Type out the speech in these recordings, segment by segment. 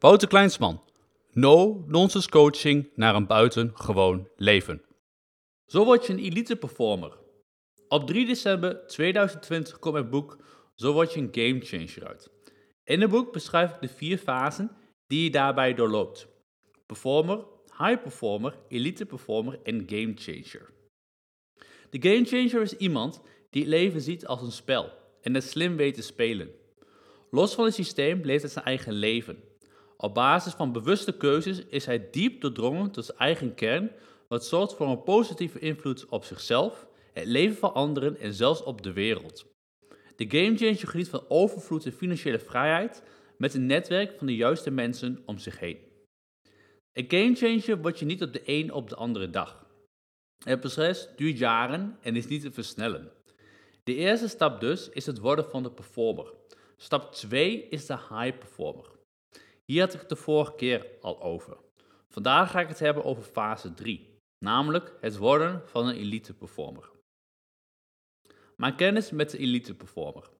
Wouter Kleinsman. No nonsense coaching naar een buitengewoon leven. Zo word je een elite performer. Op 3 december 2020 komt mijn boek Zo word je een game changer uit. In het boek beschrijf ik de vier fasen die je daarbij doorloopt. Performer, high performer, elite performer en game changer. De game changer is iemand die het leven ziet als een spel en het slim weet te spelen. Los van het systeem leeft hij zijn eigen leven. Op basis van bewuste keuzes is hij diep doordrongen tot zijn eigen kern, wat zorgt voor een positieve invloed op zichzelf, het leven van anderen en zelfs op de wereld. De gamechanger geniet van overvloed en financiële vrijheid met een netwerk van de juiste mensen om zich heen. Een gamechanger word je niet op de een op de andere dag. Het proces duurt jaren en is niet te versnellen. De eerste stap dus is het worden van de performer. Stap 2 is de high performer. Hier had ik het de vorige keer al over. Vandaag ga ik het hebben over fase 3, namelijk het worden van een elite performer. Mijn kennis met de elite performer.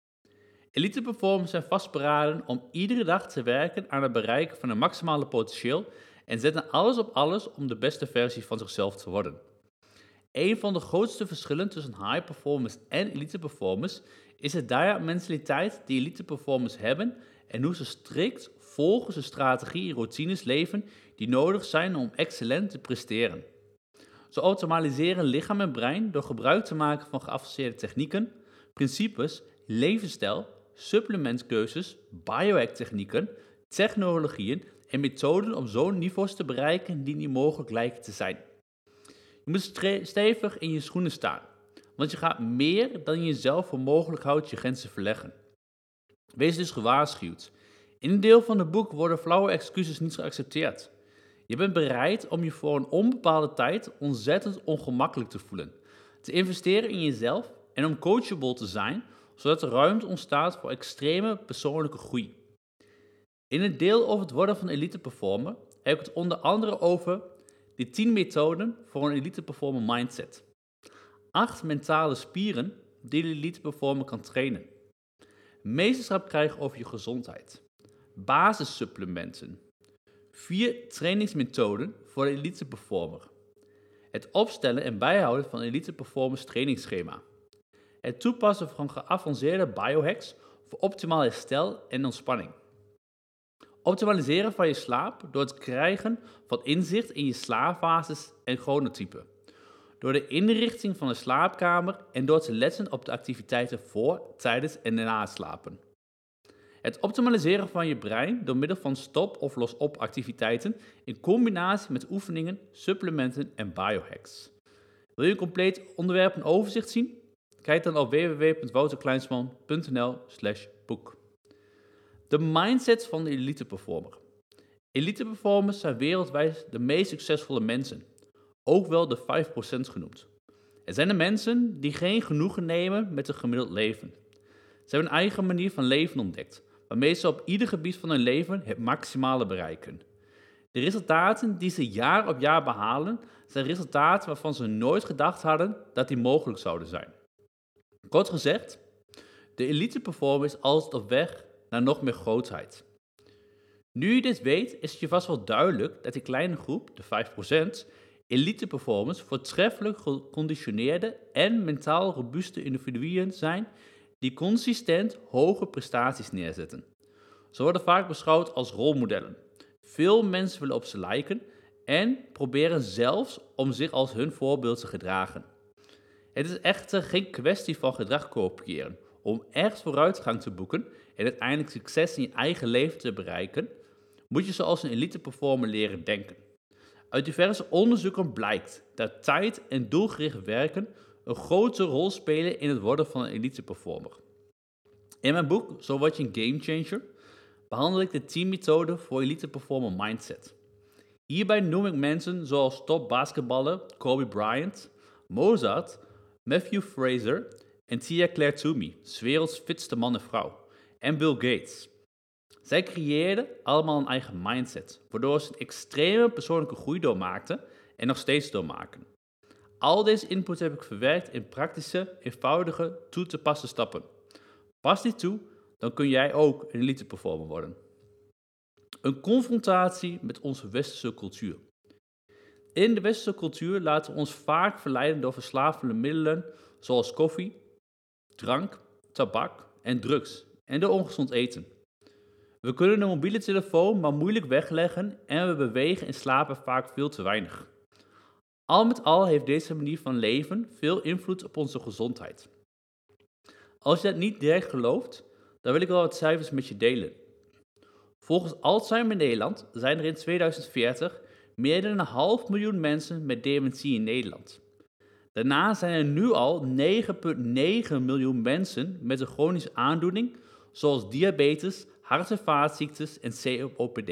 Elite performers zijn vastberaden om iedere dag te werken aan het bereiken van een maximale potentieel en zetten alles op alles om de beste versie van zichzelf te worden. Een van de grootste verschillen tussen high performers en elite performers is de dire mentaliteit die elite performers hebben en hoe ze strikt volgens de strategie en routines leven die nodig zijn om excellent te presteren. Ze optimaliseren lichaam en brein door gebruik te maken van geavanceerde technieken, principes, levensstijl, supplementkeuzes, biohack technieken, technologieën en methoden om zo'n niveaus te bereiken die niet mogelijk lijken te zijn. Je moet stevig in je schoenen staan, want je gaat meer dan je jezelf voor mogelijk houdt je grenzen verleggen. Wees dus gewaarschuwd. In een deel van het boek worden flauwe excuses niet geaccepteerd. Je bent bereid om je voor een onbepaalde tijd ontzettend ongemakkelijk te voelen, te investeren in jezelf en om coachable te zijn, zodat er ruimte ontstaat voor extreme persoonlijke groei. In het deel over het worden van elite performer heb ik het onder andere over de 10 methoden voor een elite performer mindset. 8 mentale spieren die de elite kan trainen. Meesterschap krijgen over je gezondheid. Basissupplementen. 4 trainingsmethoden voor de elite performer. Het opstellen en bijhouden van elite performance trainingsschema. Het toepassen van geavanceerde biohacks voor optimaal herstel en ontspanning. Optimaliseren van je slaap door het krijgen van inzicht in je slaapfases en chronotype. Door de inrichting van de slaapkamer en door te letten op de activiteiten voor, tijdens en na slapen. Het optimaliseren van je brein door middel van stop- of los-op activiteiten in combinatie met oefeningen, supplementen en biohacks. Wil je een compleet onderwerp en overzicht zien? Kijk dan op www.wouterkleinsman.nl/boek. De mindset van de elite performer. Elite performers zijn wereldwijd de meest succesvolle mensen, ook wel de 5% genoemd. Het zijn de mensen die geen genoegen nemen met een gemiddeld leven. Ze hebben een eigen manier van leven ontdekt, waarmee ze op ieder gebied van hun leven het maximale bereiken. De resultaten die ze jaar op jaar behalen, zijn resultaten waarvan ze nooit gedacht hadden dat die mogelijk zouden zijn. Kort gezegd, de elite performer is altijd op weg naar nog meer grootheid. Nu je dit weet, is het je vast wel duidelijk dat die kleine groep, de 5%, elite performers voortreffelijk geconditioneerde en mentaal robuuste individuen zijn die consistent hoge prestaties neerzetten. Ze worden vaak beschouwd als rolmodellen. Veel mensen willen op ze lijken en proberen zelfs om zich als hun voorbeeld te gedragen. Het is echter geen kwestie van gedrag kopiëren. Om echt vooruitgang te boeken en uiteindelijk succes in je eigen leven te bereiken, moet je zoals een elite performer leren denken. Uit diverse onderzoeken blijkt dat tijd en doelgericht werken een grote rol spelen in het worden van een elite performer. In mijn boek Zo word je een game changer behandel ik de 10 methoden voor elite performer mindset. Hierbij noem ik mensen zoals top basketballer Kobe Bryant, Mozart, Matthew Fraser en Tia Claire Toomey, werelds fitste man en vrouw, en Bill Gates. Zij creëerden allemaal een eigen mindset, waardoor ze een extreme persoonlijke groei doormaakten en nog steeds doormaken. Al deze input heb ik verwerkt in praktische, eenvoudige, toe te passen stappen. Pas die toe, dan kun jij ook een elite performer worden. Een confrontatie met onze westerse cultuur. In de westerse cultuur laten we ons vaak verleiden door verslavende middelen zoals koffie, drank, tabak en drugs en door ongezond eten. We kunnen de mobiele telefoon maar moeilijk wegleggen en we bewegen en slapen vaak veel te weinig. Al met al heeft deze manier van leven veel invloed op onze gezondheid. Als je dat niet direct gelooft, dan wil ik wel wat cijfers met je delen. Volgens Alzheimer Nederland zijn er in 2040 meer dan een half miljoen mensen met dementie in Nederland. Daarna zijn er nu al 9,9 miljoen mensen met een chronische aandoening, zoals diabetes, hart- en vaatziektes en COPD.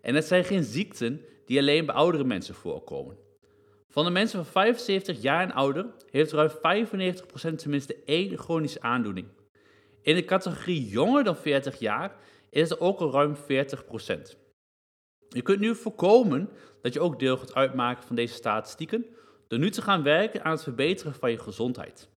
En het zijn geen ziekten die alleen bij oudere mensen voorkomen. Van de mensen van 75 jaar en ouder heeft ruim 95% tenminste één chronische aandoening. In de categorie jonger dan 40 jaar is er ook al ruim 40%. Je kunt nu voorkomen dat je ook deel gaat uitmaken van deze statistieken door nu te gaan werken aan het verbeteren van je gezondheid.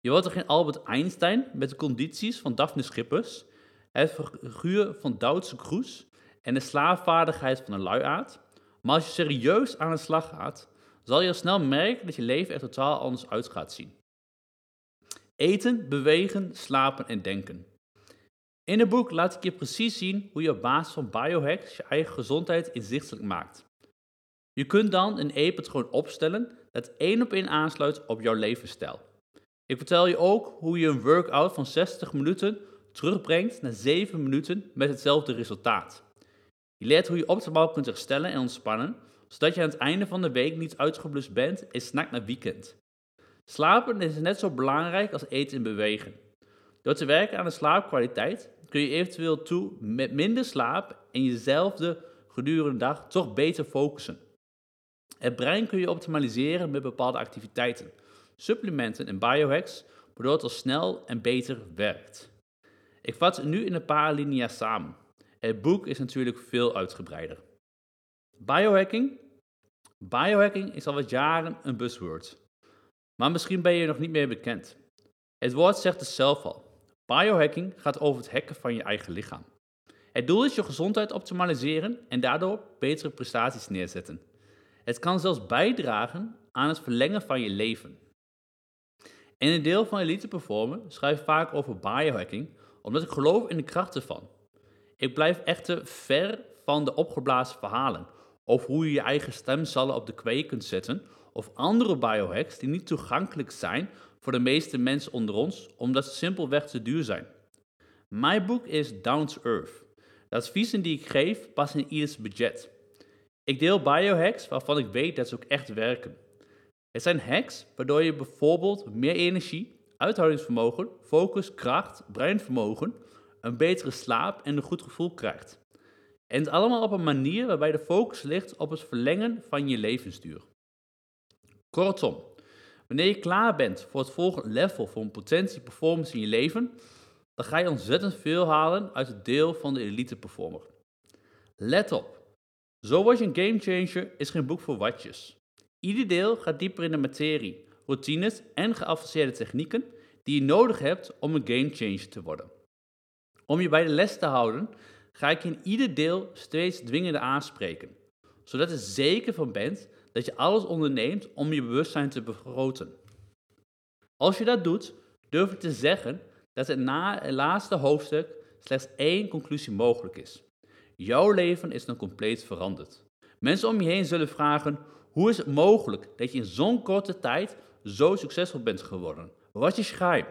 Je wordt er geen Albert Einstein met de condities van Daphne Schippers, het figuur van Duitse Kroes en de slaafvaardigheid van een luiaard, maar als je serieus aan de slag gaat, zal je al snel merken dat je leven er totaal anders uit gaat zien. Eten, bewegen, slapen en denken. In het boek laat ik je precies zien hoe je op basis van biohacks je eigen gezondheid inzichtelijk maakt. Je kunt dan een e-patroon opstellen dat één op één aansluit op jouw levensstijl. Ik vertel je ook hoe je een workout van 60 minuten terugbrengt naar 7 minuten met hetzelfde resultaat. Je leert hoe je optimaal kunt herstellen en ontspannen, zodat je aan het einde van de week niet uitgeblust bent en snakt naar weekend. Slapen is net zo belangrijk als eten en bewegen. Door te werken aan de slaapkwaliteit kun je eventueel toe met minder slaap en jezelfde gedurende de dag toch beter focussen. Het brein kun je optimaliseren met bepaalde activiteiten, supplementen en biohacks, waardoor het al snel en beter werkt. Ik vat het nu in een paar linea's samen. Het boek is natuurlijk veel uitgebreider. Biohacking. Biohacking is al wat jaren een buzzword. Maar misschien ben je er nog niet meer bekend. Het woord zegt het zelf al. Biohacking gaat over het hacken van je eigen lichaam. Het doel is je gezondheid optimaliseren en daardoor betere prestaties neerzetten. Het kan zelfs bijdragen aan het verlengen van je leven. In een deel van Elite Performer schrijf ik vaak over biohacking, omdat ik geloof in de kracht ervan. Ik blijf echter ver van de opgeblazen verhalen over hoe je je eigen stemcellen op de kweek kunt zetten of andere biohacks die niet toegankelijk zijn voor de meeste mensen onder ons, omdat ze simpelweg te duur zijn. Mijn boek is Down to Earth. De adviezen die ik geef passen in ieders budget. Ik deel biohacks waarvan ik weet dat ze ook echt werken. Het zijn hacks waardoor je bijvoorbeeld meer energie, uithoudingsvermogen, focus, kracht, breinvermogen, een betere slaap en een goed gevoel krijgt. En het allemaal op een manier waarbij de focus ligt op het verlengen van je levensduur. Kortom, wanneer je klaar bent voor het volgende level van potentie performance in je leven, dan ga je ontzettend veel halen uit het deel van de elite performer. Let op, Zo word je een gamechanger is geen boek voor watjes. Ieder deel gaat dieper in de materie, routines en geavanceerde technieken die je nodig hebt om een gamechanger te worden. Om je bij de les te houden, ga ik in ieder deel steeds dwingender aanspreken, zodat je er zeker van bent dat je alles onderneemt om je bewustzijn te vergroten. Als je dat doet, durf ik te zeggen dat het na het laatste hoofdstuk slechts één conclusie mogelijk is. Jouw leven is dan compleet veranderd. Mensen om je heen zullen vragen: hoe is het mogelijk dat je in zo'n korte tijd zo succesvol bent geworden? Wat is je geheim?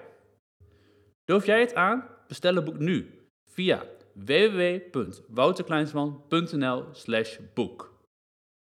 Durf jij het aan? Bestel het boek nu via www.wouterkleinsman.nl/boek.